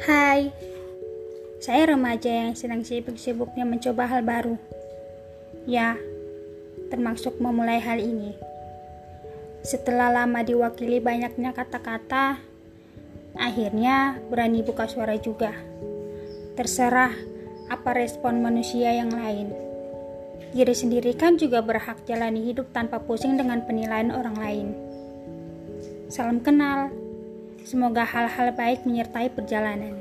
Hai, saya remaja yang sedang sibuk-sibuknya mencoba hal baru. Ya, termasuk memulai hal ini. Setelah lama diwakili banyaknya kata-kata, akhirnya berani buka suara juga. Terserah apa respon manusia yang lain. Diri sendiri kan juga berhak jalani hidup tanpa pusing dengan penilaian orang lain. Salam kenal. Semoga hal-hal baik menyertai perjalanan.